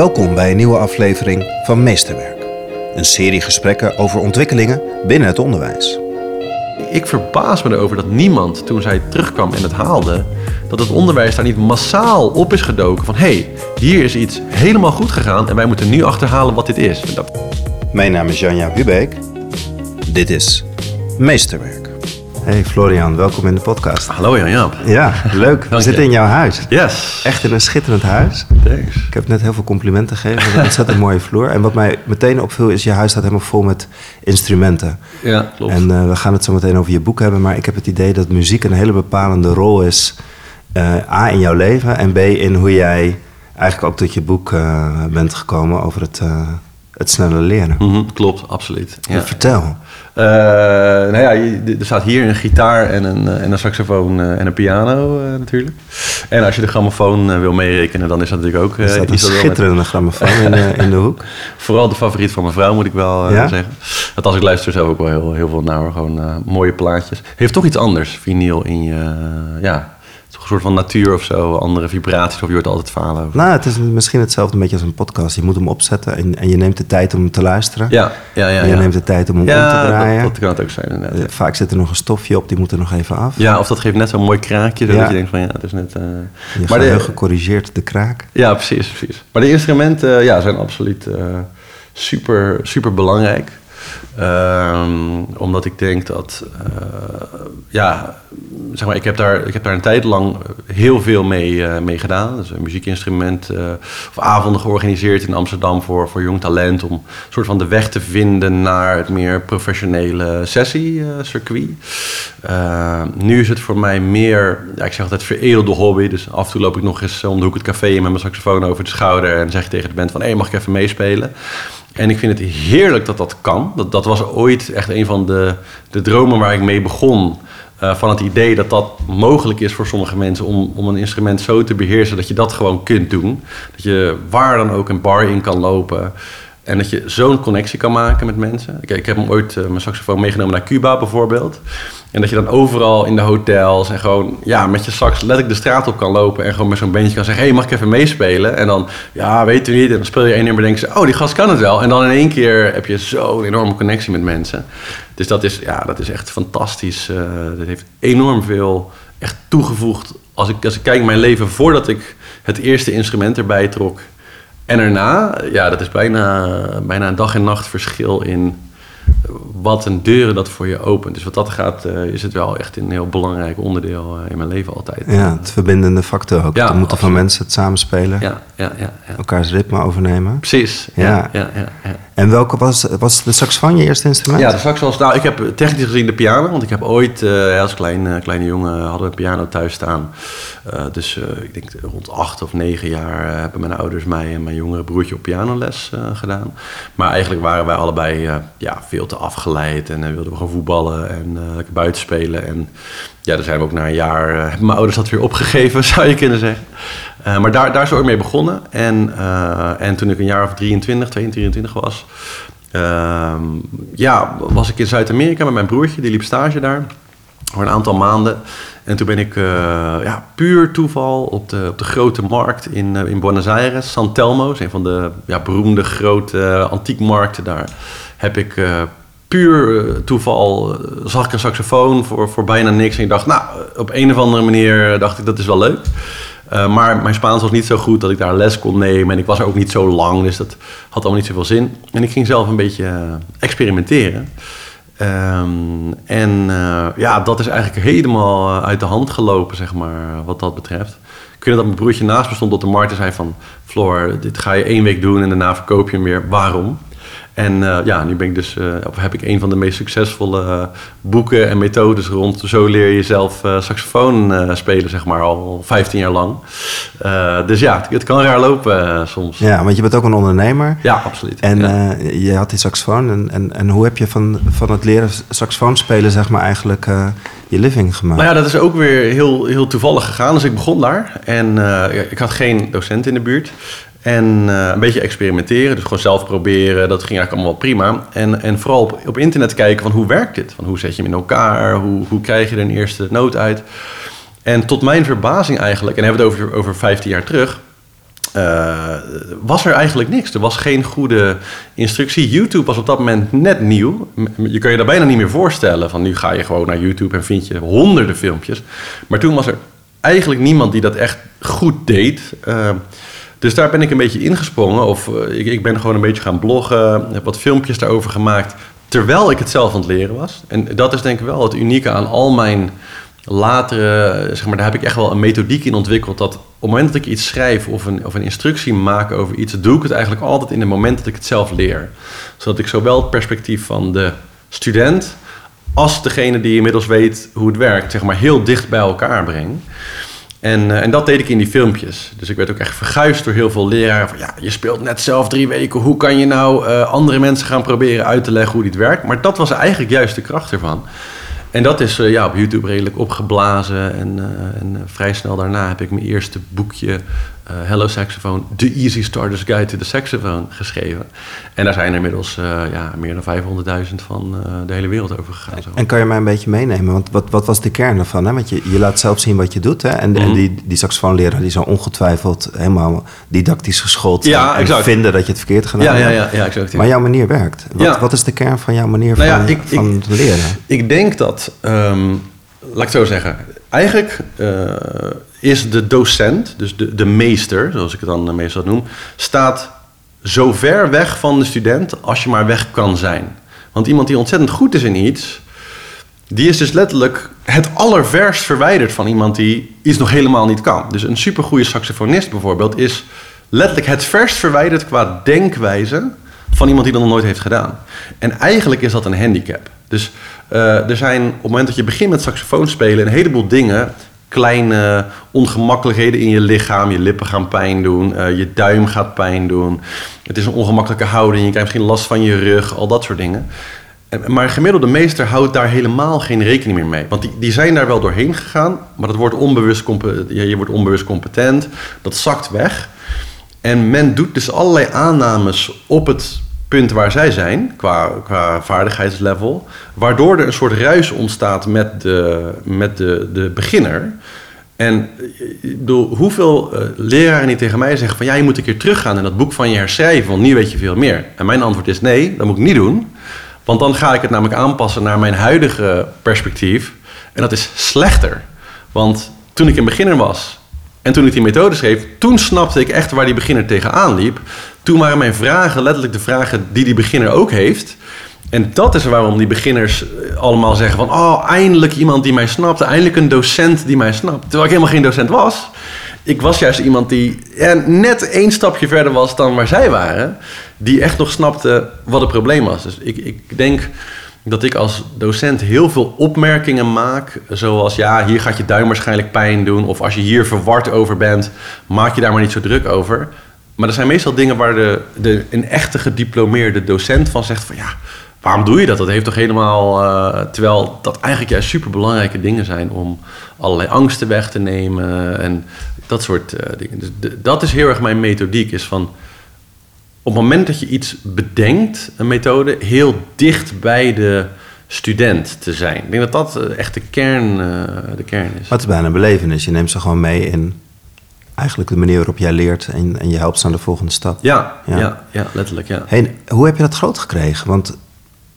Welkom bij een nieuwe aflevering van Meesterwerk. Een serie gesprekken over ontwikkelingen binnen het onderwijs. Ik verbaas me erover dat niemand, toen zij terugkwam en het haalde, dat het onderwijs daar niet massaal op is gedoken van hé, hey, hier is iets helemaal goed gegaan en wij moeten nu achterhalen wat dit is. Dat... Mijn naam is Janja Hubeek. Dit is Meesterwerk. Hey Florian, welkom in de podcast. Hallo Jan-Jaap. Ja, leuk. We zitten in jouw huis. Yes. Echt in een schitterend huis. Thanks. Ik heb net heel veel complimenten gegeven. Een ontzettend mooie vloer. En wat mij meteen opviel is, je huis staat helemaal vol met instrumenten. Ja, klopt. En uh, we gaan het zo meteen over je boek hebben. Maar ik heb het idee dat muziek een hele bepalende rol is. Uh, A, in jouw leven. En B, in hoe jij eigenlijk ook tot je boek uh, bent gekomen over het, het snelle leren. Mm -hmm, klopt, absoluut. Ja. Vertel. Uh, nou ja, er staat hier een gitaar en een, en een saxofoon uh, en een piano uh, natuurlijk. En als je de grammofoon wil meerekenen, dan is dat natuurlijk ook... er staat een schitterende met... grammofoon in, de, in de hoek. Vooral de favoriet van mijn vrouw, moet ik wel ja? zeggen. Dat als ik luister zelf ook wel heel, heel veel naar. Gewoon mooie plaatjes. Heeft toch iets anders, vinyl, in je... ja, een soort van natuur of zo, andere vibraties, of je hoort altijd falen over. Nou, het is misschien hetzelfde een beetje als een podcast. Je moet hem opzetten en, en je neemt de tijd om hem te luisteren. Ja, ja, ja. En je ja. neemt de tijd om hem ja, om te draaien. Dat, dat kan het ook zijn inderdaad. Vaak zit er nog een stofje op, die moet er nog even af. Ja, of dat geeft net zo'n mooi kraakje, zodat ja. je denkt van ja, het is net... Uh... Je maar de, gecorrigeerd de kraak. Ja, precies, precies. Maar de instrumenten uh, ja, zijn absoluut uh, super, super belangrijk. Um, omdat ik denk dat, uh, ja, zeg maar, ik heb daar, ik heb daar een tijd lang heel veel mee, uh, mee gedaan. Dus een muziekinstrument, uh, of avonden georganiseerd in Amsterdam voor, voor jong talent. Om een soort van de weg te vinden naar het meer professionele sessie-circuit. nu is het voor mij meer, ja, ik zeg altijd veredelde hobby. Dus af en toe loop ik nog eens om de hoek het café in met mijn saxofoon over de schouder. En zeg tegen de band van, hé, mag ik even meespelen? En ik vind het heerlijk dat dat kan. Dat, dat was ooit echt een van de, de dromen waar ik mee begon. Uh, van het idee dat dat mogelijk is voor sommige mensen om, om een instrument zo te beheersen dat je dat gewoon kunt doen. Dat je waar dan ook een bar in kan lopen. En dat je zo'n connectie kan maken met mensen. Ik, ik heb hem ooit uh, mijn saxofoon meegenomen naar Cuba bijvoorbeeld. En dat je dan overal in de hotels en gewoon ja, met je sax letterlijk de straat op kan lopen. En gewoon met zo'n bandje kan zeggen: hé, hey, mag ik even meespelen? En dan, ja, weet u niet. En dan speel je één nummer en denk je: oh, die gast kan het wel. En dan in één keer heb je zo'n enorme connectie met mensen. Dus dat is, ja, dat is echt fantastisch. Uh, dat heeft enorm veel echt toegevoegd. Als ik, als ik kijk mijn leven voordat ik het eerste instrument erbij trok. En daarna, ja, dat is bijna, bijna een dag en nacht verschil in wat een deuren dat voor je opent. Dus wat dat gaat, uh, is het wel echt een heel belangrijk onderdeel uh, in mijn leven altijd. Ja, het verbindende factor ook. Ja, moeten van mensen het samenspelen. Ja, ja, ja, ja. Elkaars ritme overnemen. Precies. Ja, ja, ja, ja. En welke was, was de saxofoon je eerste instrument? Ja, de sax was... Nou, ik heb technisch gezien de piano. Want ik heb ooit, uh, als klein, kleine jongen, hadden we een piano thuis staan. dus ik denk rond acht of negen jaar hebben mijn ouders mij en mijn jongere broertje op pianoles gedaan. Maar eigenlijk waren wij allebei ja, veel te afgeleid. En wilden we gewoon voetballen en buiten spelen. En ja, daar zijn we ook na een jaar... Hebben mijn ouders dat weer opgegeven, zou je kunnen zeggen. maar daar, daar is ook mee begonnen. En, en toen ik een jaar of 23, 22, 23 was... ehm, ja, was ik in Zuid-Amerika met mijn broertje. Die liep stage daar voor een aantal maanden. En toen ben ik ja, puur toeval op de, op de grote markt in, in Buenos Aires, San Telmo, een van de ja, beroemde grote antiekmarkten daar. Heb ik puur toeval, zag ik een saxofoon voor, voor bijna niks. En ik dacht, nou, op een of andere manier dacht ik, dat is wel leuk. maar mijn Spaans was niet zo goed dat ik daar les kon nemen. En ik was ook niet zo lang, dus dat had allemaal niet zoveel zin. En ik ging zelf een beetje experimenteren. Um, en ja, dat is eigenlijk helemaal uit de hand gelopen, zeg maar, wat dat betreft. Ik weet dat mijn broertje naast me stond op de markt en zei van... Floor, dit ga je één week doen en daarna verkoop je hem weer. Waarom? En uh, ja, nu ben ik dus, uh, heb ik een van de meest succesvolle uh, boeken en methodes rond. Zo leer je zelf saxofoon spelen, zeg maar, al 15 jaar lang. dus ja, het, het kan raar lopen soms. Ja, want je bent ook een ondernemer. Ja, absoluut. En ja. je had die saxofoon. En, en, en hoe heb je van, van het leren saxofoon spelen, zeg maar, eigenlijk je living gemaakt? Nou ja, dat is ook weer heel, heel toevallig gegaan. Dus ik begon daar. En ik had geen docent in de buurt. En uh, een beetje experimenteren, dus gewoon zelf proberen. Dat ging eigenlijk allemaal prima. En, en vooral op, internet kijken van hoe werkt dit? Van hoe zet je hem in elkaar? Hoe, hoe krijg je er een eerste noot uit? En tot mijn verbazing eigenlijk, en hebben we het over, over 15 jaar terug... eh, was er eigenlijk niks. Er was geen goede instructie. YouTube was op dat moment net nieuw. Je kan je daar bijna niet meer voorstellen. Van nu ga je gewoon naar YouTube en vind je honderden filmpjes. Maar toen was er eigenlijk niemand die dat echt goed deed. Uh, dus daar ben ik een beetje ingesprongen. Of uh, ik, ik, ben gewoon een beetje gaan bloggen. Heb wat filmpjes daarover gemaakt. Terwijl ik het zelf aan het leren was. En dat is denk ik wel het unieke aan al mijn latere, zeg maar, daar heb ik echt wel een methodiek in ontwikkeld. Dat op het moment dat ik iets schrijf of een, of een instructie maak over iets, doe ik het eigenlijk altijd in het moment dat ik het zelf leer. Zodat ik zowel het perspectief van de student als degene die inmiddels weet hoe het werkt, zeg maar, heel dicht bij elkaar breng. En, uh, en dat deed ik in die filmpjes. Dus ik werd ook echt verguisd door heel veel leraren. Van, ja, je speelt net zelf drie weken. Hoe kan je nou uh, andere mensen gaan proberen uit te leggen hoe dit werkt? Maar dat was eigenlijk juist de kracht ervan. En dat is uh, ja, op YouTube redelijk opgeblazen. En, en vrij snel daarna heb ik mijn eerste boekje Hello Saxophone, The Easy Starter's Guide to the Saxophone geschreven. En daar zijn er inmiddels ja, meer dan 500.000 van de hele wereld over gegaan. Zo. En kan je mij een beetje meenemen? Want wat, wat was de kern ervan? Hè? Want je, je laat zelf zien wat je doet. Hè? En, mm en die, die saxofoonleraar die zou ongetwijfeld helemaal didactisch geschoold ja, en exact. vinden dat je het verkeerd gedaan hebt. Ja, ja, ja, exact, ja. Maar jouw manier werkt. Wat, Ja. wat is de kern van jouw manier Nou van, ik- van ik- leren? Ik denk dat, ehm, laat ik het zo zeggen, eigenlijk eh, is de docent, dus de, de meester, zoals ik het dan meestal noem, staat zo ver weg van de student als je maar weg kan zijn. Want iemand die ontzettend goed is in iets, die is dus letterlijk het allerverst verwijderd van iemand die iets nog helemaal niet kan. Dus een supergoeie saxofonist bijvoorbeeld is letterlijk het verst verwijderd qua denkwijze van iemand die dat nog nooit heeft gedaan. En eigenlijk is dat een handicap. Dus eh, er zijn op het moment dat je begint met saxofoon spelen een heleboel dingen, kleine ongemakkelijkheden in je lichaam, je lippen gaan pijn doen, eh, je duim gaat pijn doen. Het is een ongemakkelijke houding, je krijgt misschien last van je rug, al dat soort dingen. En- Maar een gemiddelde meester houdt daar helemaal geen rekening meer mee. Want die, die zijn daar wel doorheen gegaan, maar dat wordt onbewust je wordt onbewust competent. Dat zakt weg. En men doet dus allerlei aannames op het punt waar zij zijn, qua, qua vaardigheidslevel, waardoor er een soort ruis ontstaat met de, met de, de beginner. En eh, hoeveel eh, leraren die tegen mij zeggen van ja, je moet een keer teruggaan en dat boek van je herschrijven, want nu weet je veel meer. En mijn antwoord is nee, dat moet ik niet doen. Want dan ga ik het namelijk aanpassen naar mijn huidige perspectief. En dat is slechter. Want toen ik een beginner was en toen ik die methode schreef, toen snapte ik echt waar die beginner tegenaan liep. Toen waren mijn vragen letterlijk de vragen die die beginner ook heeft. En dat is waarom die beginners eh, allemaal zeggen van... oh, eindelijk iemand die mij snapt. Eindelijk een docent die mij snapt. Terwijl ik helemaal geen docent was. Ik was juist iemand die net één stapje verder was dan waar zij waren. Die echt nog snapte wat het probleem was. Dus ik, ik denk dat ik als docent heel veel opmerkingen maak. Zoals, ja, hier gaat je duim waarschijnlijk pijn doen. Of als je hier verward over bent, maak je daar maar niet zo druk over. Maar er zijn meestal dingen waar de, de, een echte gediplomeerde docent van zegt van... ja, waarom doe je dat? Dat heeft toch helemaal... eh, terwijl dat eigenlijk juist superbelangrijke dingen zijn... om allerlei angsten weg te nemen en dat soort eh, dingen. Dus dat is heel erg mijn methodiek, is van... op het moment dat je iets bedenkt, een methode... heel dicht bij de student te zijn. Ik denk dat dat eh, echt de kern, eh, de kern is. Het is bijna een belevenis. Je neemt ze gewoon mee in eigenlijk de manier waarop jij leert en, en je helpt ze aan de volgende stap. Ja, Ja. ja. ja, letterlijk, ja. Hey, hoe heb je dat groot gekregen? Want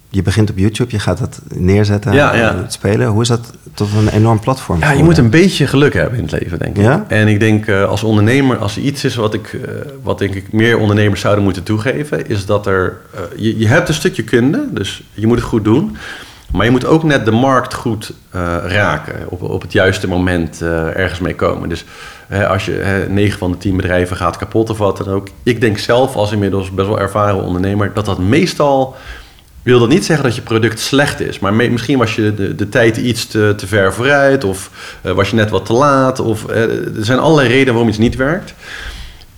je begint op YouTube, je gaat dat neerzetten, Ja, ja. het spelen. Hoe is dat tot een enorm platform Ja, je moet een beetje geluk hebben in het leven, denk ik. Ja? En ik denk eh, als ondernemer, als er iets is wat ik, eh, wat denk ik meer ondernemers zouden moeten toegeven, is dat er, eh, je, je hebt een stukje kunde, dus je moet het goed doen. Maar je moet ook net de markt goed eh, raken, op, op het juiste moment eh, ergens mee komen. Dus hè, als je hè, 9 van de 10 bedrijven gaat kapot of wat dan ook. Ik denk zelf als inmiddels best wel ervaren ondernemer dat dat meestal wil dat niet zeggen dat je product slecht is. Maar misschien was je de, de tijd iets te, te ver vooruit. Of eh, was je net wat te laat. Of, er zijn allerlei redenen waarom iets niet werkt.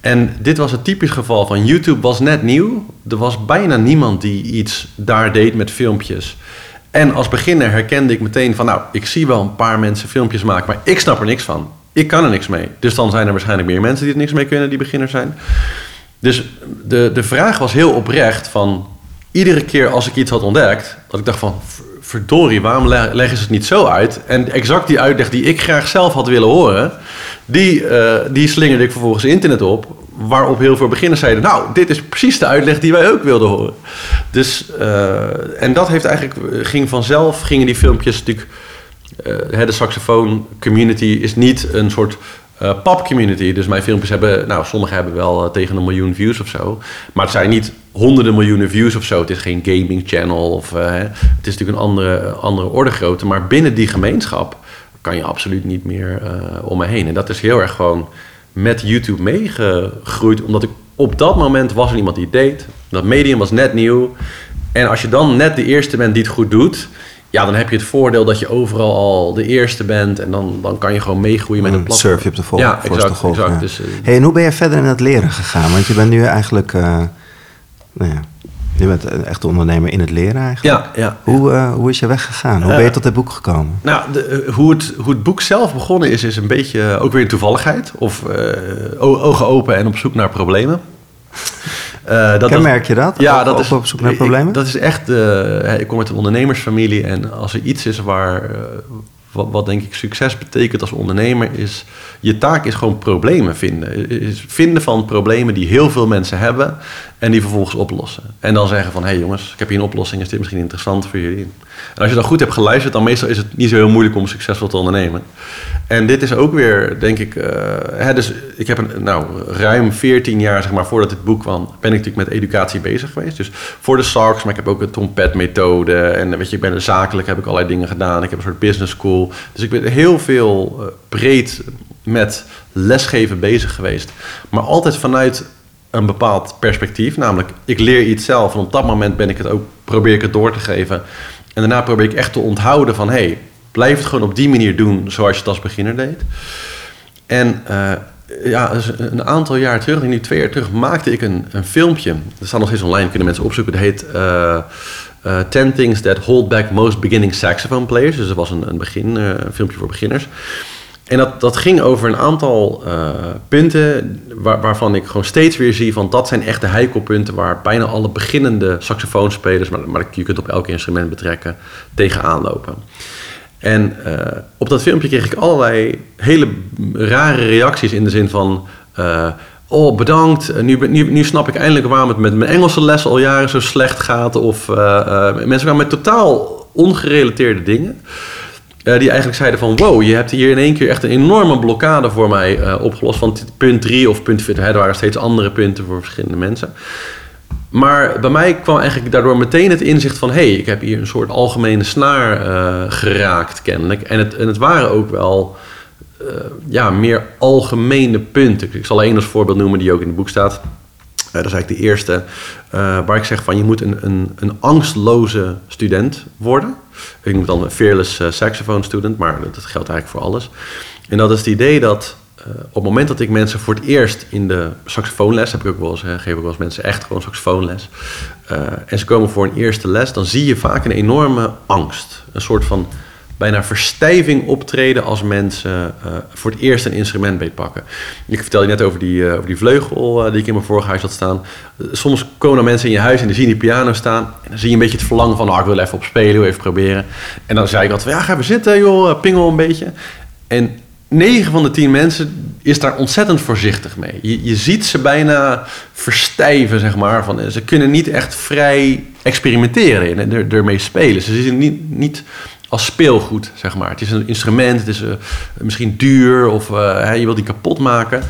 En dit was het typisch geval van YouTube was net nieuw. Er was bijna niemand die iets daar deed met filmpjes. En als beginner herkende ik meteen van... nou, ik zie wel een paar mensen filmpjes maken... maar ik snap er niks van. Ik kan er niks mee. Dus dan zijn er waarschijnlijk meer mensen die er niks mee kunnen... die beginners zijn. Dus de, de vraag was heel oprecht van... iedere keer als ik iets had ontdekt... dat ik dacht van... "V- verdorie, waarom le- leggen ze het niet zo uit? En exact die uitleg die ik graag zelf had willen horen... die, eh, die slingerde ik vervolgens internet op... waarop heel veel beginners zeiden: Nou, dit is precies de uitleg die wij ook wilden horen. Dus, uh, en dat heeft eigenlijk, ging vanzelf, gingen die filmpjes natuurlijk. Uh, de saxofoon community is niet een soort uh, pop community. Dus mijn filmpjes hebben, nou, sommige hebben wel tegen een miljoen views of zo. Maar het zijn niet honderden miljoenen views of zo. Het is geen gaming channel. Of, het is natuurlijk een andere, andere orde grootte. Maar binnen die gemeenschap kan je absoluut niet meer om me heen. En dat is heel erg gewoon met YouTube meegegroeid. Omdat ik op dat moment was er iemand die het deed. Dat medium was net nieuw. En als je dan net de eerste bent die het goed doet... Ja, dan heb je het voordeel dat je overal al de eerste bent. En dan, dan kan je gewoon meegroeien met een platform. Surf je op de volgende ja, exact. Exact, Dus, uh, hey, en hoe ben je verder in het leren gegaan? Want je bent nu eigenlijk... Uh, nou ja, je bent een echte ondernemer in het leren eigenlijk. Ja, ja. Hoe, uh, hoe is je weggegaan? Hoe ben je tot dit boek gekomen? Nou, de, hoe, het, hoe het boek zelf begonnen is, is een beetje ook weer een toevalligheid. Of ogen open en op zoek naar problemen. Uh, dat, Kenmerk je dat? Ja, dat is op zoek naar problemen. Ik, dat is echt. Uh, ik kom uit een ondernemersfamilie en als er iets is waar. Uh, wat, denk ik succes betekent als ondernemer is. Je taak is gewoon problemen vinden. Is vinden van problemen die heel veel mensen hebben en die vervolgens oplossen. En dan zeggen van hé hey jongens, ik heb hier een oplossing, is dit misschien interessant voor jullie? En als je dan goed hebt geluisterd, dan meestal is het niet zo heel moeilijk om succesvol te ondernemen. En dit is ook weer, denk ik, uh, hè, dus ik heb een, nou, ruim 14 jaar, zeg maar, voordat dit boek kwam, ben ik natuurlijk met educatie bezig geweest. Dus voor de SARCs, maar ik heb ook een trompetmethode. En weet je, ik ben zakelijk, heb ik allerlei dingen gedaan. Ik heb een soort business school. Dus ik ben heel veel uh, breed met lesgeven bezig geweest. Maar altijd vanuit een bepaald perspectief. Namelijk, ik leer iets zelf en op dat moment ben ik het ook, probeer ik het door te geven. En daarna probeer ik echt te onthouden van... hey, blijf het gewoon op die manier doen zoals je het als beginner deed. En uh, ja, dus een aantal jaar terug, nu twee jaar terug, maakte ik een, een filmpje. Dat staat nog steeds online, kunnen mensen opzoeken. Het heet uh, 10 Things That Hold Back Most Beginning Saxophone Players. Dus dat was een, een, begin, een filmpje voor beginners. En dat, dat ging over een aantal uh, punten waar, waarvan ik gewoon steeds weer zie van dat zijn echt de heikelpunten waar bijna alle beginnende saxofoonspelers, maar, je kunt op elk instrument betrekken, tegenaan lopen. En uh, op dat filmpje kreeg ik allerlei hele rare reacties in de zin van... Uh, oh, bedankt, nu, nu, nu snap ik eindelijk waarom het met mijn Engelse les al jaren zo slecht gaat. Of mensen kwamen met totaal ongerelateerde dingen. Uh, die eigenlijk zeiden van wow, je hebt hier in één keer echt een enorme blokkade voor mij uh, opgelost. Van punt 3 of punt 4. Er waren steeds andere punten voor verschillende mensen. Maar bij mij kwam eigenlijk daardoor meteen het inzicht van... hé, hey, ik heb hier een soort algemene snaar uh, geraakt kennelijk. En het, en het waren ook wel ja, meer algemene punten. Ik zal één als voorbeeld noemen die ook in het boek staat. Dat is eigenlijk de eerste waar ik zeg van... je moet een, een, een angstloze student worden... Ik noem het dan een fearless uh, saxophone student, maar dat, geldt eigenlijk voor alles. En dat is het idee dat uh, op het moment dat ik mensen voor het eerst in de saxofoonles, heb ik ook wel eens, geef ik wel eens mensen echt gewoon saxofoonles, uh, en ze komen voor een eerste les, dan zie je vaak een enorme angst. Een soort van bijna verstijving optreden als mensen uh, voor het eerst een instrument beetpakken. Ik vertelde je net over die, uh, over die vleugel uh, die ik in mijn vorige huis had staan. soms komen er mensen in je huis en die zien die piano staan. En dan zie je een beetje het verlangen van, oh, ik wil even op spelen, even proberen. En dan zei ik altijd, ja, ga we zitten joh, pingel een beetje. En 9 van de 10 mensen is daar ontzettend voorzichtig mee. Je, je ziet ze bijna verstijven, zeg maar. Van, ze kunnen niet echt vrij experimenteren en er, ermee spelen. Ze zien niet... niet als speelgoed, zeg maar. Het is een instrument, het is uh, misschien duur of uh, je wilt die kapot maken.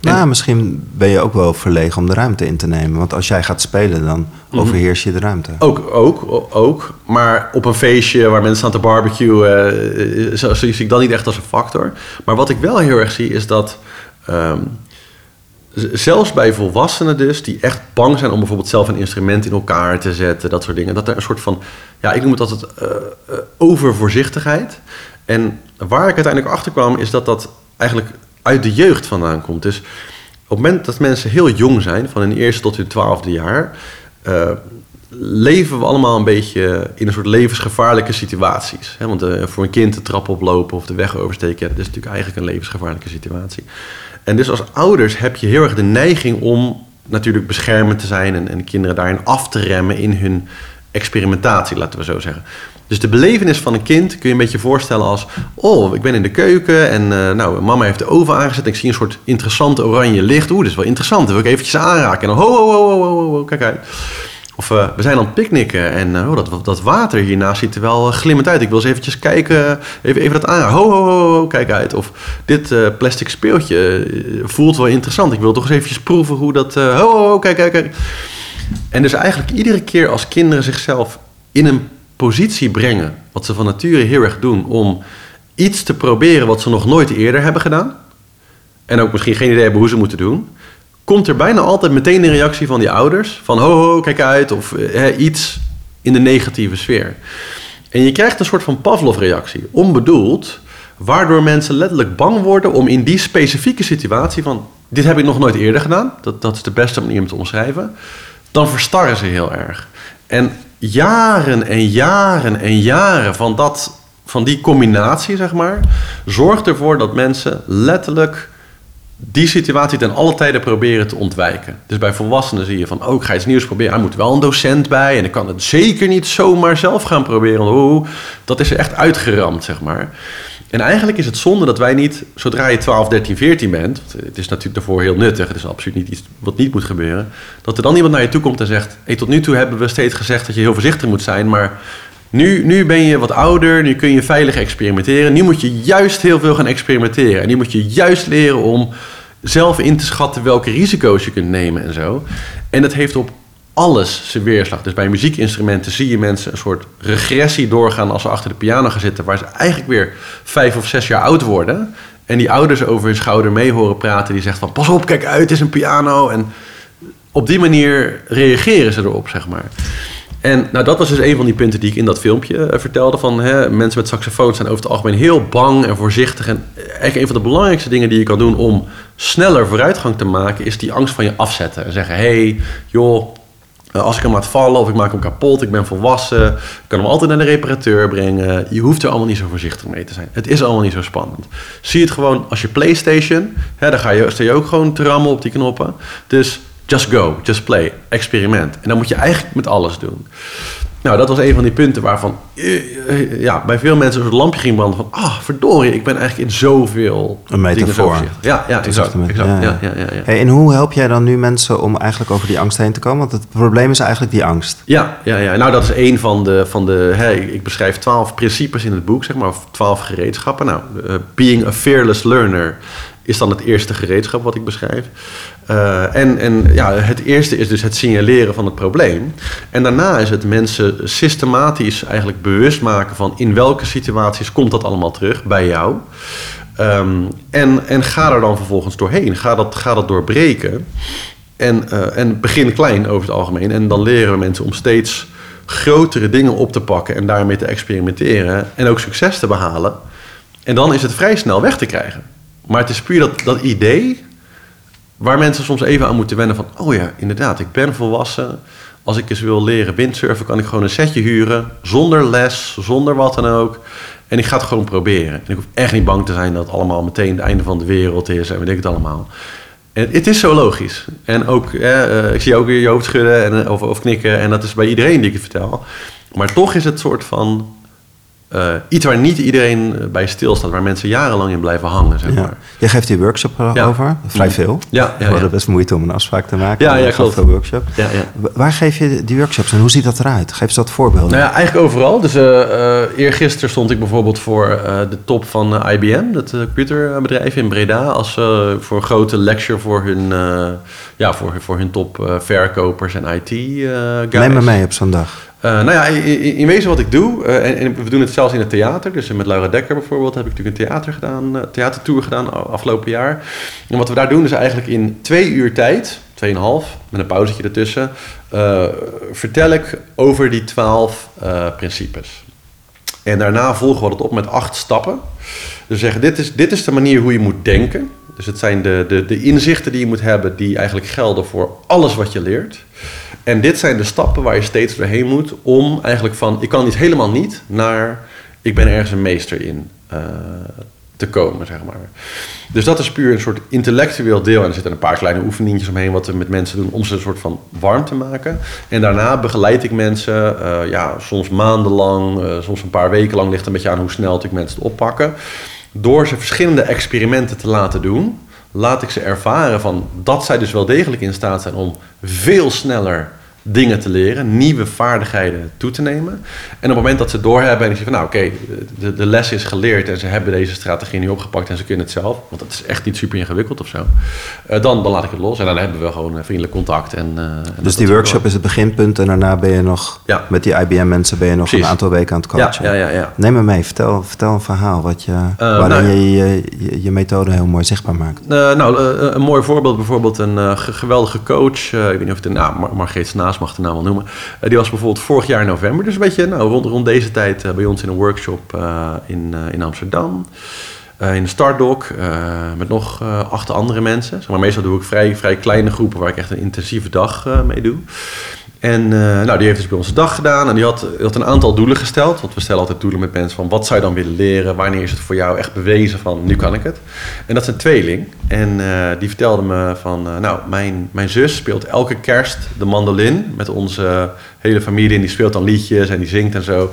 Nou, en, misschien ben je ook wel verlegen om de ruimte in te nemen. Want als jij gaat spelen, dan overheers je de ruimte. Ook, ook, ook. Maar op een feestje waar mensen staan te barbecuen... Uh, zo, zie ik dat niet echt als een factor. Maar wat ik wel heel erg zie, is dat... Um, zelfs bij volwassenen dus, die echt bang zijn om bijvoorbeeld zelf een instrument in elkaar te zetten, dat soort dingen, dat er een soort van, ja, ik noem het altijd uh, uh, overvoorzichtigheid. En waar ik uiteindelijk achter kwam, is dat dat eigenlijk uit de jeugd vandaan komt. Dus op het moment dat mensen heel jong zijn, van hun eerste tot hun twaalfde jaar, uh, leven we allemaal een beetje in een soort levensgevaarlijke situaties. Want voor een kind de trap oplopen of de weg oversteken, dat is natuurlijk eigenlijk een levensgevaarlijke situatie. En dus als ouders heb je heel erg de neiging om natuurlijk beschermend te zijn en, en kinderen daarin af te remmen in hun experimentatie, laten we zo zeggen. Dus de belevenis van een kind kun je een beetje voorstellen als... oh, ik ben in de keuken en uh, nou, mama heeft de oven aangezet... en ik zie een soort interessante oranje licht. Oeh, dat is wel interessant, dat wil ik eventjes aanraken. En dan, ho, ho, ho, ho, ho, ho kijk uit. Of uh, we zijn aan het picknicken en uh, oh, dat, dat water hiernaast ziet er wel glimmend uit. Ik wil eens eventjes kijken, even, even dat. Ho, ho, ho, ho, kijk uit. Of dit plastic speeltje voelt wel interessant. Ik wil toch eens eventjes proeven hoe dat... ho, ho, ho, kijk, kijk, kijk. En dus eigenlijk iedere keer als kinderen zichzelf in een positie brengen, wat ze van nature heel erg doen, om iets te proberen wat ze nog nooit eerder hebben gedaan, en ook misschien geen idee hebben hoe ze moeten doen, komt er bijna altijd meteen een reactie van die ouders, van ho ho, kijk uit, of iets in de negatieve sfeer. En je krijgt een soort van Pavlov-reactie, onbedoeld, waardoor mensen letterlijk bang worden om in die specifieke situatie van dit heb ik nog nooit eerder gedaan, dat, dat is de beste manier om te omschrijven, dan verstarren ze heel erg. En jaren en jaren en jaren van, dat, van die combinatie, zeg maar, zorgt ervoor dat mensen letterlijk die situatie ten alle tijden proberen te ontwijken. Dus bij volwassenen zie je van, oh, ik ga iets nieuws proberen. Er moet wel een docent bij en ik kan het zeker niet zomaar zelf gaan proberen. Oh, dat is er echt uitgeramd, zeg maar. En eigenlijk is het zonde dat wij niet, zodra je 12, 13, 14 bent, het is natuurlijk daarvoor heel nuttig, het is absoluut niet iets wat niet moet gebeuren, dat er dan iemand naar je toe komt en zegt, hey, tot nu toe hebben we steeds gezegd dat je heel voorzichtig moet zijn, maar nu, nu ben je wat ouder, nu kun je veilig experimenteren, nu moet je juist heel veel gaan experimenteren en nu moet je juist leren om zelf in te schatten welke risico's je kunt nemen en zo. En dat heeft op alles zijn weerslag. Dus bij muziekinstrumenten zie je mensen een soort regressie doorgaan als ze achter de piano gaan zitten, waar ze eigenlijk weer vijf of zes jaar oud worden. En die ouders over hun schouder mee horen praten, die zegt van pas op, kijk uit, het is een piano. En op die manier reageren ze erop, zeg maar. En nou, dat was dus een van die punten die ik in dat filmpje eh, vertelde. Van hè, mensen met saxofoons zijn over het algemeen heel bang en voorzichtig. En eigenlijk een van de belangrijkste dingen die je kan doen om sneller vooruitgang te maken, is die angst van je afzetten. En zeggen: hey, joh, eh, als ik hem laat vallen of ik maak hem kapot, ik ben volwassen, ik kan hem altijd naar de reparateur brengen. Je hoeft er allemaal niet zo voorzichtig mee te zijn. Het is allemaal niet zo spannend. Zie het gewoon als je PlayStation, hè, dan ga je, sta je ook gewoon te op die knoppen. Dus just go, just play, experiment. En dan moet je eigenlijk met alles doen. Nou, dat was een van die punten waarvan eh, eh, ja, bij veel mensen een lampje ging branden van... ah, verdorie, ik ben eigenlijk in zoveel Een metafoor. Ja, ja, exact. exact ja. Ja, ja, ja, Hey, en hoe help jij dan nu mensen om eigenlijk over die angst heen te komen? Want het probleem is eigenlijk die angst. Ja, ja, ja. nou dat is een van de... Van de hey, ik beschrijf twaalf principes in het boek, zeg maar, of twaalf gereedschappen. Nou, uh, being a fearless learner is dan het eerste gereedschap wat ik beschrijf. Uh, en en ja, het eerste is dus het signaleren van het probleem. En daarna is het mensen systematisch eigenlijk bewust maken van in welke situaties komt dat allemaal terug bij jou. Um, en, en ga er dan vervolgens doorheen. Ga dat, ga dat doorbreken. En, uh, en begin klein over het algemeen. En dan leren we mensen om steeds grotere dingen op te pakken en daarmee te experimenteren. En ook succes te behalen. En dan is het vrij snel weg te krijgen. Maar het is puur dat, dat idee waar mensen soms even aan moeten wennen van... oh ja, inderdaad, ik ben volwassen. Als ik eens wil leren windsurfen, kan ik gewoon een setje huren... zonder les, zonder wat dan ook. En ik ga het gewoon proberen. En ik hoef echt niet bang te zijn dat het allemaal meteen het einde van de wereld is... en weet ik het allemaal. En het is zo logisch. En ook, eh, ik zie ook weer je hoofd schudden en, of, of knikken... en dat is bij iedereen die ik het vertel. Maar toch is het soort van uh, iets waar niet iedereen eh, bij stilstaat, waar mensen jarenlang in blijven hangen. Zeg maar. Je geeft die workshop ja. over, vrij veel. Ja, ja, We hadden best moeite om een afspraak te maken. Ja, ja klopt. Veel workshop. Ja, ja. Waar geef je die workshops en hoe ziet dat eruit? Geef eens wat voorbeelden. Nou ja, eigenlijk overal. Dus uh, eergisteren stond ik bijvoorbeeld voor de top van IBM, dat computerbedrijf in Breda, als voor een grote lecture voor hun, ja, voor, voor hun top verkopers en IT guys. Neem me mee op zo'n dag. Uh, nou ja, in, wezen wat ik doe, uh, en, we doen het zelfs in het theater. Dus met Laura Dekker bijvoorbeeld heb ik natuurlijk een theater gedaan, theatertour gedaan afgelopen jaar. En wat we daar doen is eigenlijk in twee uur tijd, tweeënhalf, met een pauzetje ertussen, vertel ik over die twaalf principes. En daarna volgen we dat op met acht stappen. Dus zeggen, dit is, dit is de manier hoe je moet denken. Dus het zijn de, de, de inzichten die je moet hebben, die eigenlijk gelden voor alles wat je leert. En dit zijn de stappen waar je steeds doorheen moet om eigenlijk van ik kan iets helemaal niet naar ik ben ergens een meester in uh, te komen, zeg maar. Dus dat is puur een soort intellectueel deel. En er zitten een paar kleine oefeningetjes omheen wat we met mensen doen om ze een soort van warm te maken. En daarna begeleid ik mensen, eh, ja, soms maandenlang, uh, soms een paar weken lang, ligt een beetje aan hoe snel ik mensen het oppakken. Door ze verschillende experimenten te laten doen, laat ik ze ervaren van dat zij dus wel degelijk in staat zijn om veel sneller dingen te leren, nieuwe vaardigheden toe te nemen. En op het moment dat ze doorhebben en ik zeg van nou oké, de, de les is geleerd en ze hebben deze strategie nu opgepakt en ze kunnen het zelf, want dat is echt niet super ingewikkeld of zo, uh, dan, dan laat ik het los en dan hebben we gewoon vriendelijk contact. En, uh, dus die workshop is het beginpunt en daarna ben je nog ja. met die IBM mensen ben je nog een aantal weken aan het coachen. Ja, ja, ja, ja. Neem me mee, vertel, vertel een verhaal wat je, uh, waarin nou, je, je, je methode heel mooi zichtbaar maakt. nou, een mooi voorbeeld bijvoorbeeld een geweldige coach, ik weet niet of het een nou, Margreet Snaas mag de naam wel noemen. Uh, die was bijvoorbeeld vorig jaar november. Dus een beetje nou, rond, rond deze tijd uh, bij ons in een workshop uh, in, in Amsterdam. in de Startdoc met nog acht andere mensen. maar meestal doe ik vrij, vrij kleine groepen waar ik echt een intensieve dag mee doe. En uh, nou, die heeft dus bij ons een dag gedaan en die had, had een aantal doelen gesteld. Want we stellen altijd doelen met mensen van wat zou je dan willen leren? Wanneer is het voor jou echt bewezen van nu kan ik het? En dat is een tweeling. En uh, die vertelde me van, uh, nou, mijn, mijn zus speelt elke kerst de mandolin met onze hele familie. En die speelt dan liedjes en die zingt en zo.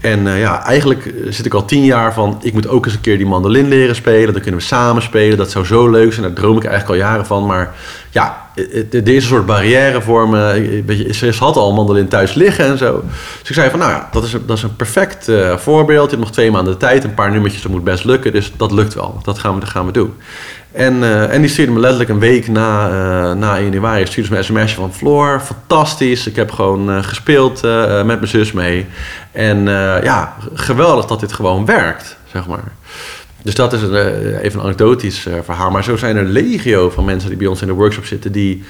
En ja, eigenlijk zit ik al tien jaar van, ik moet ook eens een keer die mandolin leren spelen. Dan kunnen we samen spelen. Dat zou zo leuk zijn. Daar droom ik eigenlijk al jaren van. Maar ja, er is een soort barrière voor me. Ze had al mandolin thuis liggen en zo. Dus ik zei van, nou ja, dat is een, dat is een perfect voorbeeld. Je hebt nog twee maanden de tijd. Een paar nummertjes, dat moet best lukken. Dus dat lukt wel. Dat gaan we, dat gaan we doen. En, en die stuurde me letterlijk een week na, na januari stuurde me een sms'je van Floor, fantastisch. Ik heb gewoon gespeeld met mijn zus mee. En ja, geweldig dat dit gewoon werkt, zeg maar. Dus dat is een, even een anekdotisch verhaal. Maar zo zijn er legio van mensen die bij ons in de workshop zitten... die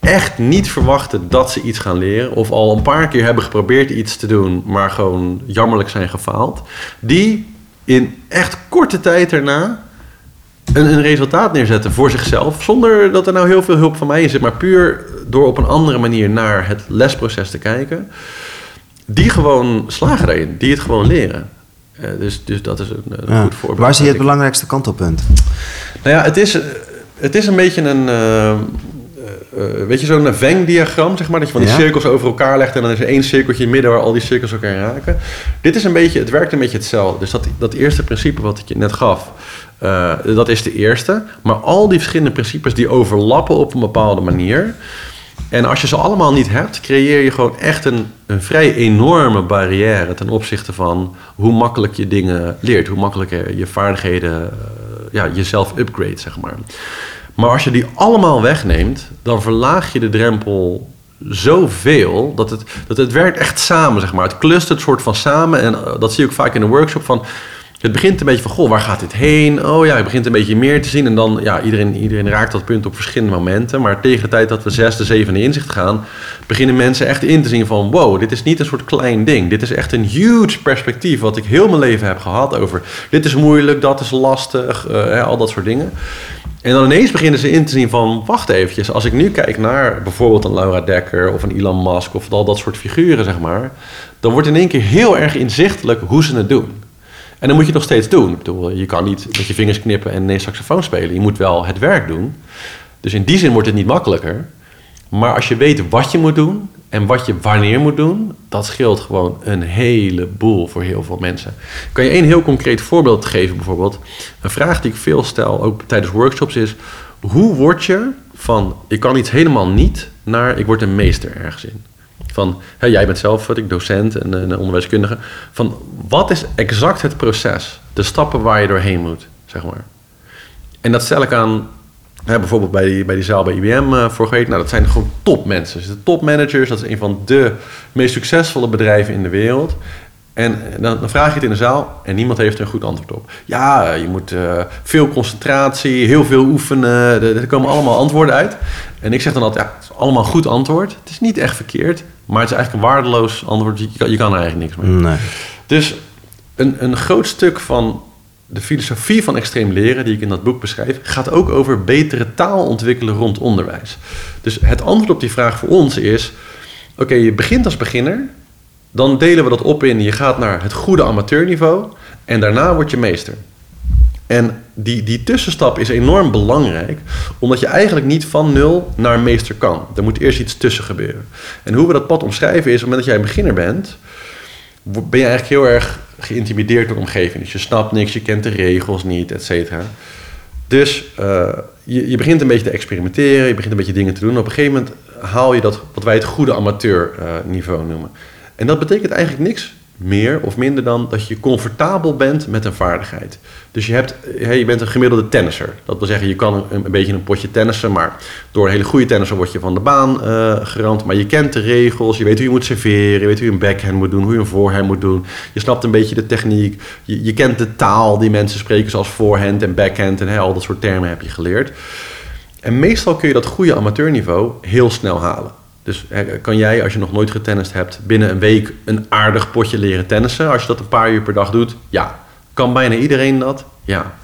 echt niet verwachten dat ze iets gaan leren... of al een paar keer hebben geprobeerd iets te doen... maar gewoon jammerlijk zijn gefaald. Die in echt korte tijd erna een, een, resultaat neerzetten voor zichzelf. Zonder dat er nou heel veel hulp van mij in zit. Maar puur door op een andere manier naar het lesproces te kijken. Die gewoon slagen daarin. Die het gewoon leren. Uh, dus, dus dat is een, een goed voorbeeld. Waar zie je het belangrijkste kantelpunt? Nou ja, het is, het is een beetje een... Uh, uh, weet je, zo'n Venn-diagram, zeg maar, dat je van die ja? cirkels over elkaar legt en dan is er één cirkeltje in het midden waar al die cirkels elkaar raken. Dit is een beetje, het werkt een beetje hetzelfde. Dus dat, dat eerste principe wat ik je net gaf, uh, dat is de eerste. Maar al die verschillende principes die overlappen op een bepaalde manier. En als je ze allemaal niet hebt, creëer je gewoon echt een, een vrij enorme barrière ten opzichte van hoe makkelijk je dingen leert, hoe makkelijk je vaardigheden, uh, ja, jezelf upgrade, zeg maar. Maar als je die allemaal wegneemt, dan verlaag je de drempel zoveel dat het, dat het werkt echt samen, zeg maar. Het clustert soort van samen en uh, dat zie je ook vaak in de workshop van het begint een beetje van, goh, waar gaat dit heen? Oh ja, je begint een beetje meer te zien. En dan, ja, iedereen, iedereen raakt dat punt op verschillende momenten. Maar tegen de tijd dat we zesde, zevende inzicht gaan... beginnen mensen echt in te zien van... wow, dit is niet een soort klein ding. Dit is echt een huge perspectief wat ik heel mijn leven heb gehad over... dit is moeilijk, dat is lastig, uh, al dat soort dingen. En dan ineens beginnen ze in te zien van... wacht eventjes, als ik nu kijk naar bijvoorbeeld een Laura Dekker... of een Elon Musk of al dat soort figuren, zeg maar... dan wordt in één keer heel erg inzichtelijk hoe ze het doen... En dan moet je nog steeds doen. Ik bedoel, je kan niet met je vingers knippen en een saxofoon spelen. Je moet wel het werk doen. Dus in die zin wordt het niet makkelijker. Maar als je weet wat je moet doen en wat je wanneer moet doen, dat scheelt gewoon een heleboel voor heel veel mensen. Kan je één heel concreet voorbeeld geven, bijvoorbeeld? Een vraag die ik veel stel, ook tijdens workshops, is: hoe word je van ik kan iets helemaal niet naar ik word een meester ergens in? Van, hè, jij bent zelf ik, docent en een onderwijskundige. Van, wat is exact het proces? De stappen waar je doorheen moet, zeg maar. En dat stel ik aan, bijvoorbeeld bij die, bij zaal bij IBM uh, eh, vorige week. Nou, dat zijn gewoon topmensen. Dus de topmanagers, dat is een van de meest succesvolle bedrijven in de wereld. En dan, dan, vraag je het in de zaal en niemand heeft er een goed antwoord op. Ja, je moet uh, veel concentratie, heel veel oefenen. Er, er, komen allemaal antwoorden uit. En ik zeg dan altijd, ja, het is allemaal een goed antwoord. Het is niet echt verkeerd, maar het is eigenlijk een waardeloos antwoord. Je, kan, je kan er eigenlijk niks mee. Nee. Dus een, een groot stuk van de filosofie van extreem leren, die ik in dat boek beschrijf, gaat ook over betere taal ontwikkelen rond onderwijs. Dus het antwoord op die vraag voor ons is: oké, je begint als beginner, dan delen we dat op in je gaat naar het goede amateurniveau en daarna word je meester. En die, die tussenstap is enorm belangrijk, omdat je eigenlijk niet van nul naar meester kan. Er moet eerst iets tussen gebeuren. En hoe we dat pad omschrijven is, op het moment dat jij een beginner bent, ben je eigenlijk heel erg geïntimideerd door de omgeving. Dus je snapt niks, je kent de regels niet, et cetera. Dus uh, je, je begint een beetje te experimenteren, je begint een beetje dingen te doen. op een gegeven moment haal je dat wat wij het goede amateurniveau uh, noemen. En dat betekent eigenlijk niks meer of minder dan dat je comfortabel bent met een vaardigheid. Dus je, hebt, je bent een gemiddelde tennisser. Dat wil zeggen, je kan een, beetje een potje tennissen, maar door een hele goede tennisser word je van de baan uh, gerand. Maar je kent de regels, je weet hoe je moet serveren, je weet hoe je een backhand moet doen, hoe je een voorhand moet doen. Je snapt een beetje de techniek, je, je kent de taal die mensen spreken, zoals voorhand en backhand en al dat soort termen heb je geleerd. En meestal kun je dat goede amateurniveau heel snel halen. Dus kan jij, als je nog nooit getennist hebt, binnen een week een aardig potje leren tennissen? Als je dat een paar uur per dag doet? Ja. Kan bijna iedereen dat? Ja.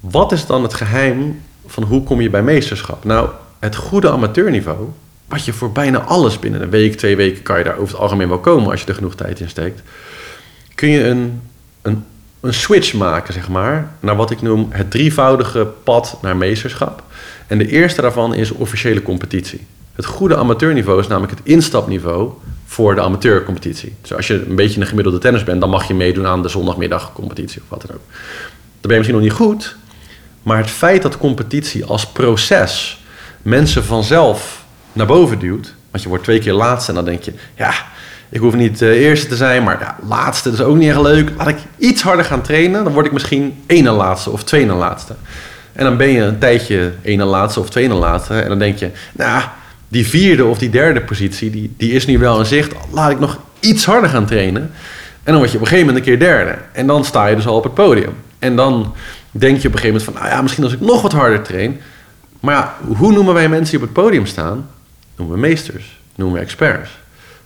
Wat is dan het geheim van hoe kom je bij meesterschap? Nou, het goede amateurniveau, wat je voor bijna alles binnen een week, twee weken, kan je daar over het algemeen wel komen als je er genoeg tijd in steekt. Kun je een, een, een switch maken, zeg maar, naar wat ik noem het drievoudige pad naar meesterschap. En de eerste daarvan is officiële competitie. Het goede amateurniveau is namelijk het instapniveau voor de amateurcompetitie. Dus als je een beetje een gemiddelde tennis bent, dan mag je meedoen aan de zondagmiddagcompetitie of wat dan ook. Dan ben je misschien nog niet goed, maar het feit dat competitie als proces mensen vanzelf naar boven duwt, want je wordt twee keer laatste en dan denk je, ja, ik hoef niet de eerste te zijn, maar ja, laatste is ook niet echt leuk. Laat ik iets harder gaan trainen, dan word ik misschien één laatste of twee laatste. En dan ben je een tijdje één laatste of twee laatste en dan denk je, nou, die vierde of die derde positie, die, die is nu wel in zicht. Laat ik nog iets harder gaan trainen. En dan word je op een gegeven moment een keer derde. En dan sta je dus al op het podium. En dan denk je op een gegeven moment van, nou ja, misschien als ik nog wat harder train. Maar ja, hoe noemen wij mensen die op het podium staan? Noemen we meesters, noemen we experts.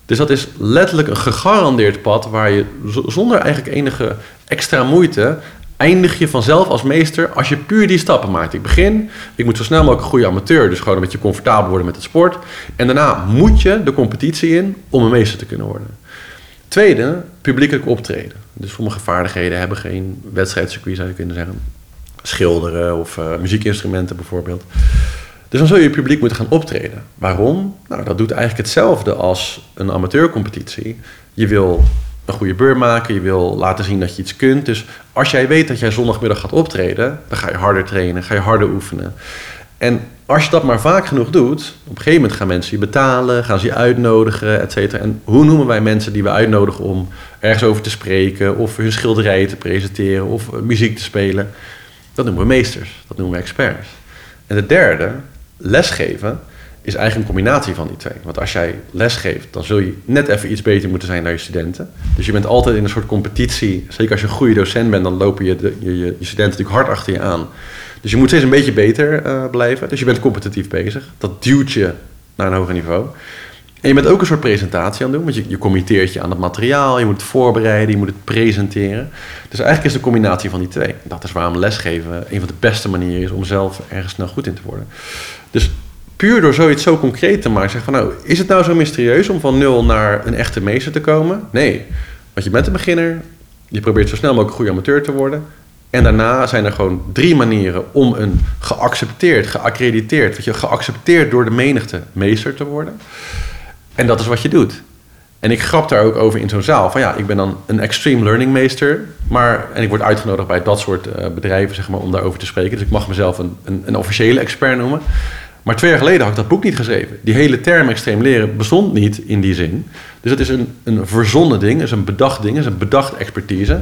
Dus dat is letterlijk een gegarandeerd pad waar je zonder eigenlijk enige extra moeite eindig je vanzelf als meester als je puur die stappen maakt. Ik begin, ik moet zo snel mogelijk een goede amateur, dus gewoon een beetje comfortabel worden met het sport. En daarna moet je de competitie in om een meester te kunnen worden. Tweede, publiekelijk optreden. Dus sommige vaardigheden hebben geen wedstrijdcircuit, zou je kunnen zeggen. Schilderen of uh, muziekinstrumenten bijvoorbeeld. Dus dan zul je publiek moeten gaan optreden. Waarom? Nou, dat doet eigenlijk hetzelfde als een amateurcompetitie. Je wil een goede beurt maken, je wil laten zien dat je iets kunt. Dus als jij weet dat jij zondagmiddag gaat optreden, dan ga je harder trainen, ga je harder oefenen. En als je dat maar vaak genoeg doet, op een gegeven moment gaan mensen je betalen, gaan ze je uitnodigen, et cetera. En hoe noemen wij mensen die we uitnodigen om ergens over te spreken, of hun schilderijen te presenteren, of muziek te spelen? Dat noemen we meesters, dat noemen we experts. En de derde, lesgeven, is eigenlijk een combinatie van die twee. Want als jij les geeft, dan zul je net even iets beter moeten zijn dan je studenten. Dus je bent altijd in een soort competitie. Zeker als je een goede docent bent, dan lopen je, je, je, studenten natuurlijk hard achter je aan. Dus je moet steeds een beetje beter uh, blijven. Dus je bent competitief bezig. Dat duwt je naar een hoger niveau. En je bent ook een soort presentatie aan het doen, want je, je committeert je aan het materiaal, je moet het voorbereiden, je moet het presenteren. Dus eigenlijk is de combinatie van die twee. Dat is waarom lesgeven een van de beste manieren is om zelf ergens snel goed in te worden. Dus puur door zoiets zo concreet te maken, zeg van nou, is het nou zo mysterieus om van nul naar een echte meester te komen? Nee, want je bent een beginner, je probeert zo snel mogelijk een goede amateur te worden. En daarna zijn er gewoon drie manieren om een geaccepteerd, geaccrediteerd, weet je, geaccepteerd door de menigte meester te worden. En dat is wat je doet. En ik grap daar ook over in zo'n zaal. Van ja, ik ben dan een extreme learning meester. Maar, en ik word uitgenodigd bij dat soort uh, bedrijven zeg maar, om daarover te spreken. Dus ik mag mezelf een, een officiële expert noemen. Maar twee jaar geleden had ik dat boek niet geschreven. Die hele term extreem leren bestond niet in die zin. Dus het is een, een verzonnen ding, is een bedacht ding, is een bedacht expertise.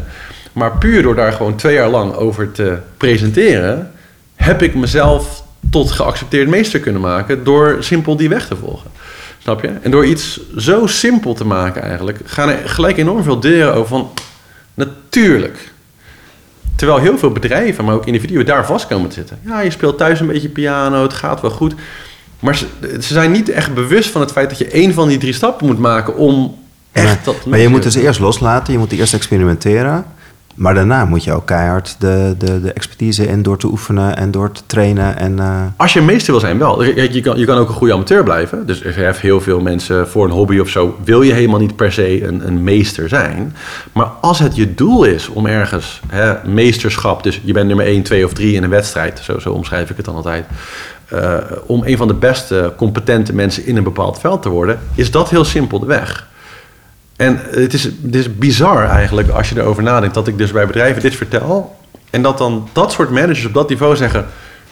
Maar puur door daar gewoon twee jaar lang over te presenteren, heb ik mezelf tot geaccepteerd meester kunnen maken door simpel die weg te volgen. Snap je? En door iets zo simpel te maken eigenlijk, gaan er gelijk enorm veel deuren over van natuurlijk Terwijl heel veel bedrijven, maar ook individuen daar vast komen te zitten. Ja, je speelt thuis een beetje piano, het gaat wel goed. Maar ze, ze zijn niet echt bewust van het feit dat je één van die drie stappen moet maken om echt dat... Maar je moet dus eerst loslaten, je moet eerst experimenteren. Maar daarna moet je ook keihard de, de, de expertise in door te oefenen en door te trainen. En, uh... Als je meester wil zijn, wel. Je, kan, je kan ook een goede amateur blijven. Dus er heeft heel veel mensen voor een hobby of zo... wil je helemaal niet per se een, een meester zijn. Maar als het je doel is om ergens hè, meesterschap... dus je bent nummer 1, 2 of 3 in een wedstrijd... zo, zo omschrijf ik het dan altijd... Uh, om een van de beste, competente mensen in een bepaald veld te worden... is dat heel simpel de weg. En het is, is bizar eigenlijk als je erover nadenkt dat ik dus bij bedrijven dit vertel. En dat dan dat soort managers op dat niveau zeggen: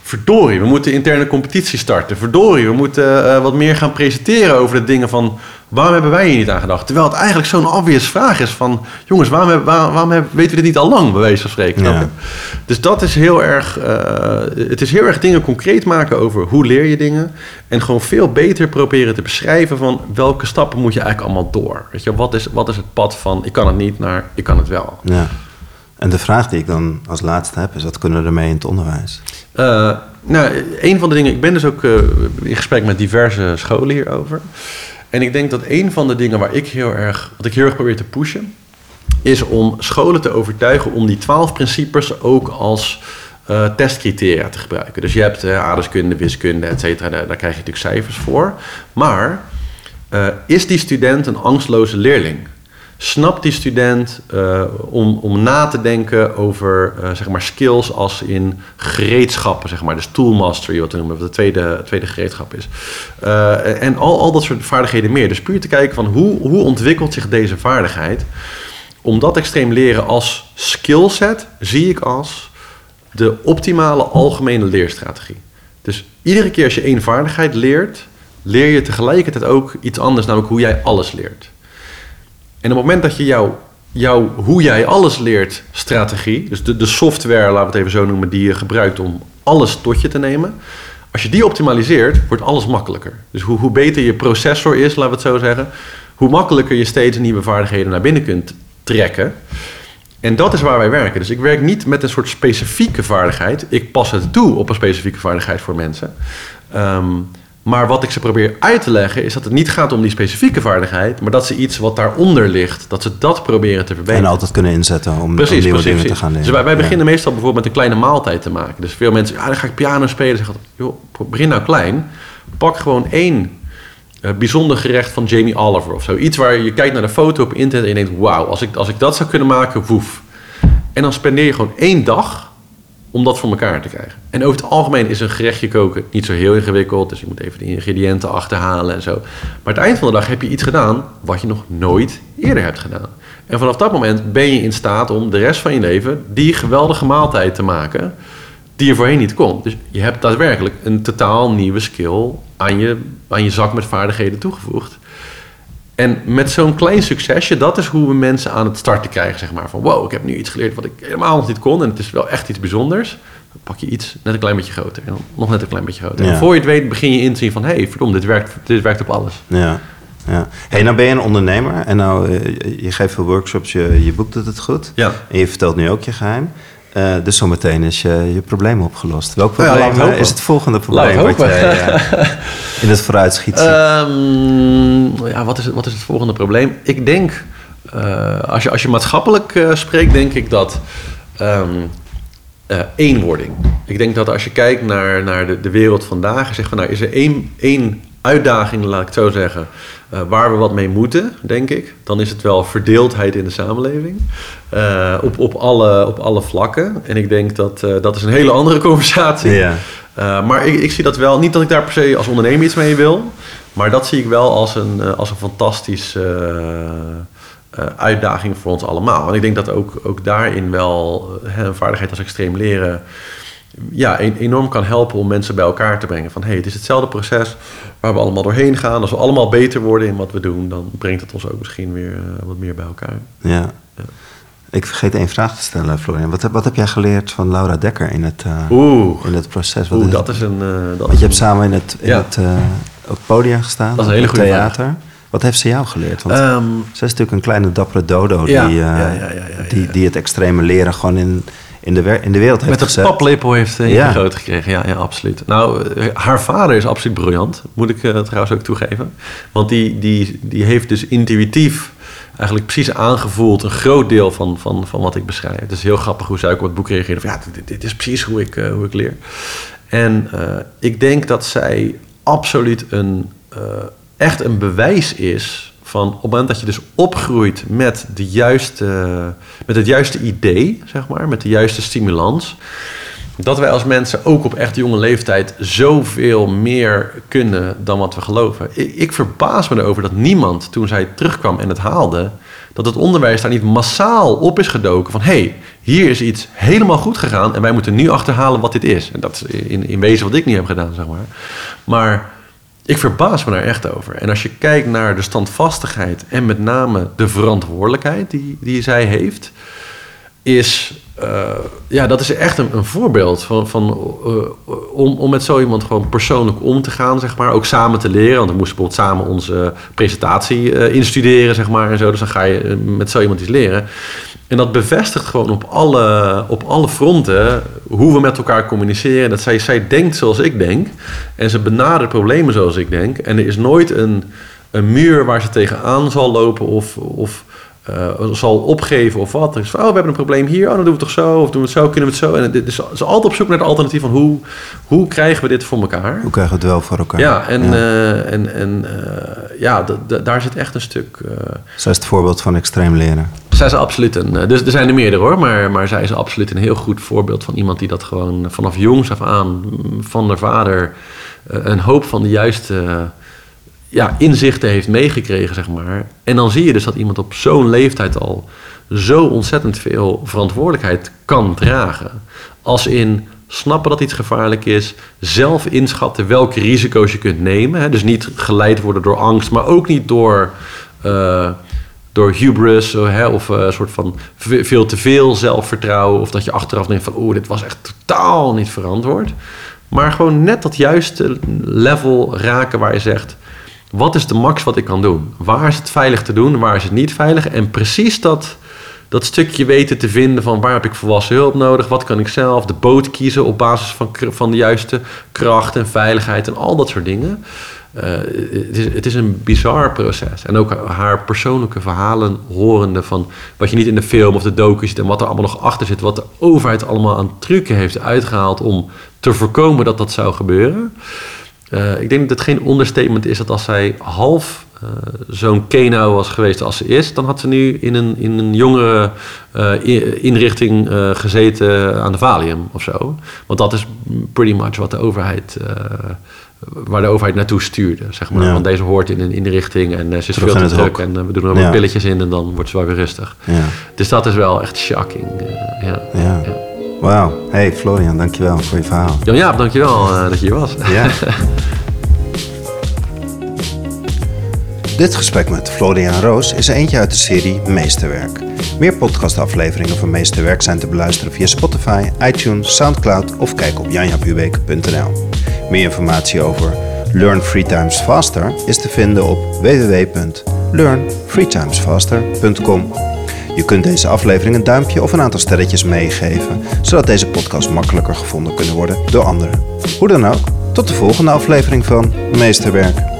verdorie, we moeten interne competitie starten. Verdorie, we moeten uh, wat meer gaan presenteren over de dingen van waarom hebben wij hier niet aan gedacht? Terwijl het eigenlijk zo'n obvious vraag is van jongens, waarom, hebben, waarom, waarom hebben, weten we dit niet al lang, bij wijze van spreken? Ja. Dus dat is heel erg, uh, het is heel erg dingen concreet maken over hoe leer je dingen. En gewoon veel beter proberen te beschrijven van welke stappen moet je eigenlijk allemaal door. Weet je, wat is, wat is het pad van ik kan het niet naar ik kan het wel. Ja. En de vraag die ik dan als laatste heb is, wat kunnen we ermee in het onderwijs? Uh, nou, een van de dingen, ik ben dus ook uh, in gesprek met diverse scholen hierover. En ik denk dat een van de dingen waar ik heel erg, wat ik heel erg probeer te pushen, is om scholen te overtuigen om die twaalf principes ook als uh, testcriteria te gebruiken. Dus je hebt uh, aardeskunde, wiskunde, et cetera, daar, krijg je natuurlijk cijfers voor. Maar is die student een angstloze leerling? Snapt die student uh, om, om na te denken over uh, zeg maar skills als in gereedschappen, zeg maar, dus tool mastery, wat we noemen, wat de tweede, tweede gereedschap is. Uh, en al, al dat soort vaardigheden meer. Dus puur te kijken van hoe, hoe ontwikkelt zich deze vaardigheid. Om dat extreem leren als skillset zie ik als de optimale algemene leerstrategie. Dus iedere keer als je één vaardigheid leert, leer je tegelijkertijd ook iets anders, namelijk hoe jij alles leert. En op het moment dat je jouw jou, hoe jij alles leert strategie, dus de, de software, laten we het even zo noemen, die je gebruikt om alles tot je te nemen. Als je die optimaliseert, wordt alles makkelijker. Dus hoe, hoe beter je processor is, laten we het zo zeggen, hoe makkelijker je steeds nieuwe vaardigheden naar binnen kunt trekken. En dat is waar wij werken. Dus ik werk niet met een soort specifieke vaardigheid. Ik pas het toe op een specifieke vaardigheid voor mensen. Um, maar wat ik ze probeer uit te leggen is dat het niet gaat om die specifieke vaardigheid, maar dat ze iets wat daaronder ligt, dat ze dat proberen te verbeteren. En altijd kunnen inzetten om, precies, nieuwe precies, dingen te gaan leren. Dus wij, wij beginnen meestal bijvoorbeeld met een kleine maaltijd te maken. Dus veel mensen, ja, dan ga ik piano spelen. Zeggen, joh, begin nou klein. Pak gewoon één uh, bijzonder gerecht van Jamie Oliver of zo. Iets waar je kijkt naar de foto op internet en je denkt, wauw, als ik, als ik dat zou kunnen maken, woef. En dan spendeer je gewoon één dag om dat voor elkaar te krijgen. En over het algemeen is een gerechtje koken niet zo heel ingewikkeld. Dus je moet even de ingrediënten achterhalen en zo. Maar aan het eind van de dag heb je iets gedaan wat je nog nooit eerder hebt gedaan. En vanaf dat moment ben je in staat om de rest van je leven die geweldige maaltijd te maken die je voorheen niet kon. Dus je hebt daadwerkelijk een totaal nieuwe skill aan je, aan je zak met vaardigheden toegevoegd. En met zo'n klein succesje, dat is hoe we mensen aan het starten krijgen. Zeg maar van wow, ik heb nu iets geleerd wat ik helemaal nog niet kon. En het is wel echt iets bijzonders. Dan pak je iets net een klein beetje groter. En dan nog net een klein beetje groter. En voor je het weet begin je in te zien van... hé, hey, verdomme, dit werkt, dit werkt op alles. Ja. Ja. Hey, nou ben je een ondernemer en nou, eh, je geeft veel workshops, je, je boekt het goed. Ja. En je vertelt nu ook je geheim. Uh, dus zometeen is je, je probleem opgelost. Welk probleem ja, is het volgende probleem wat jij uh, in het vooruitschiet? Um, ja, wat is, het, wat is het volgende probleem? Ik denk, uh, als, je, als je maatschappelijk spreekt, denk ik dat um, eenwording. Ik denk dat als je kijkt naar, naar de, de wereld vandaag, zeg van nou, is er één, één uitdaging, laat ik het zo zeggen, uh, waar we wat mee moeten, denk ik. Dan is het wel verdeeldheid in de samenleving. Uh, op, op, alle, op alle vlakken. En ik denk dat uh, dat is een hele andere conversatie. Ja. maar ik, ik zie dat wel, niet dat ik daar per se als ondernemer iets mee wil. Maar dat zie ik wel als een, als een fantastische uitdaging voor ons allemaal. En ik denk dat ook, ook daarin wel een vaardigheid als extreem leren ja, enorm kan helpen om mensen bij elkaar te brengen. Van hé, hey, het is hetzelfde proces waar we allemaal doorheen gaan. Als we allemaal beter worden in wat we doen, dan brengt het ons ook misschien weer uh, wat meer bij elkaar. Ja. ja. Ik vergeet één vraag te stellen, Florian. Wat, wat heb jij geleerd van Laura Dekker in het, uh, in het proces? Wat Oeh, dat is een... Uh, dat Want je hebt samen in het, in ja. het op podium gestaan. Dat is een hele goede theater. Vraag. Wat heeft ze jou geleerd? Want um, ze is natuurlijk een kleine dappere dodo die, ja, die, die het extreme leren gewoon in in de, in de wereld heeft Met gezet. Met paplepel heeft uh, ja. groot gekregen, ja, ja, absoluut. Nou, uh, haar vader is absoluut briljant, moet ik uh, trouwens ook toegeven. Want die, die, die heeft dus intuïtief eigenlijk precies aangevoeld een groot deel van, van, van wat ik beschrijf. Het is heel grappig hoe zij ook op het boek reageerde. Van, ja, dit, dit is precies hoe ik, uh, hoe ik leer. En uh, ik denk dat zij absoluut een, echt een bewijs is van op het moment dat je dus opgroeit met, de juiste, met het juiste idee, zeg maar, met de juiste stimulans dat wij als mensen ook op echt jonge leeftijd zoveel meer kunnen dan wat we geloven. Ik, ik, verbaas me erover dat niemand, toen zij terugkwam en het haalde, dat het onderwijs daar niet massaal op is gedoken van hé, hey, hier is iets helemaal goed gegaan en wij moeten nu achterhalen wat dit is. En dat is in, in wezen wat ik niet heb gedaan, zeg maar. Maar ik verbaas me daar echt over. En als je kijkt naar de standvastigheid en met name de verantwoordelijkheid die, die zij heeft, is uh, ja, dat is echt een, een voorbeeld van, van uh, om, om met zo iemand gewoon persoonlijk om te gaan, zeg maar. Ook samen te leren. Want we moesten bijvoorbeeld samen onze presentatie uh, instuderen, zeg maar. En zo. Dus dan ga je met zo iemand iets leren. En dat bevestigt gewoon op alle, op alle fronten hoe we met elkaar communiceren. Dat zij, zij denkt zoals ik denk. En ze benadert problemen zoals ik denk. En er is nooit een, een muur waar ze tegenaan zal lopen of... of uh, zal opgeven of wat. Van, oh, we hebben een probleem hier, oh, dan doen we het toch zo, of doen we het zo, kunnen we het zo. En dit is, altijd op zoek naar het alternatief van hoe, hoe krijgen we dit voor elkaar. Hoe krijgen we het wel voor elkaar. Ja, en, ja. Uh, en, en uh, ja, daar zit echt een stuk... zij is het voorbeeld van extreem leren. Zij is absoluut een... Dus er zijn er meerdere hoor, maar, maar zij is absoluut een heel goed voorbeeld van iemand die dat gewoon vanaf jongs af aan van haar vader een hoop van de juiste ja, inzichten heeft meegekregen, zeg maar. En dan zie je dus dat iemand op zo'n leeftijd al zo ontzettend veel verantwoordelijkheid kan dragen. Als in snappen dat iets gevaarlijk is, zelf inschatten welke risico's je kunt nemen. Hè? Dus niet geleid worden door angst, maar ook niet door, uh, door hubris hè? of een uh, soort van veel te veel zelfvertrouwen. Of dat je achteraf denkt van oeh, dit was echt totaal niet verantwoord. Maar gewoon net dat juiste level raken waar je zegt wat is de max wat ik kan doen? Waar is het veilig te doen? Waar is het niet veilig? En precies dat, dat stukje weten te vinden van waar heb ik volwassen hulp nodig? Wat kan ik zelf? De boot kiezen op basis van, van de juiste kracht en veiligheid en al dat soort dingen. Uh, het, is, het is een bizar proces. En ook haar persoonlijke verhalen horende van wat je niet in de film of de docu ziet en wat er allemaal nog achter zit. Wat de overheid allemaal aan trucken heeft uitgehaald om te voorkomen dat dat zou gebeuren. Uh, ik denk dat het geen understatement is dat als zij half uh, zo'n kenau was geweest als ze is, dan had ze nu in een, in een jongere uh, inrichting gezeten aan de Valium of zo. Want dat is pretty much wat de overheid, waar de overheid naartoe stuurde. Zeg maar. Ja. Want deze hoort in een inrichting en ze is veel te druk en we doen er wat ja. pilletjes in en dan wordt ze wel weer rustig. Ja. Dus dat is wel echt shocking. ja. ja. Wauw. Hey Florian, dankjewel voor je verhaal. Jan Jaap, dankjewel uh, dat je hier was. Ja. Dit gesprek met Florian Roos is eentje uit de serie Meesterwerk. Meer podcastafleveringen van Meesterwerk zijn te beluisteren via Spotify, iTunes, Soundcloud of kijk op janjapubeek.nl. Meer informatie over Learn Free Times Faster is te vinden op www.learnfreetimesfaster.com. Je kunt deze aflevering een duimpje of een aantal sterretjes meegeven, zodat deze podcast makkelijker gevonden kunnen worden door anderen. Hoe dan ook, tot de volgende aflevering van Meesterwerk.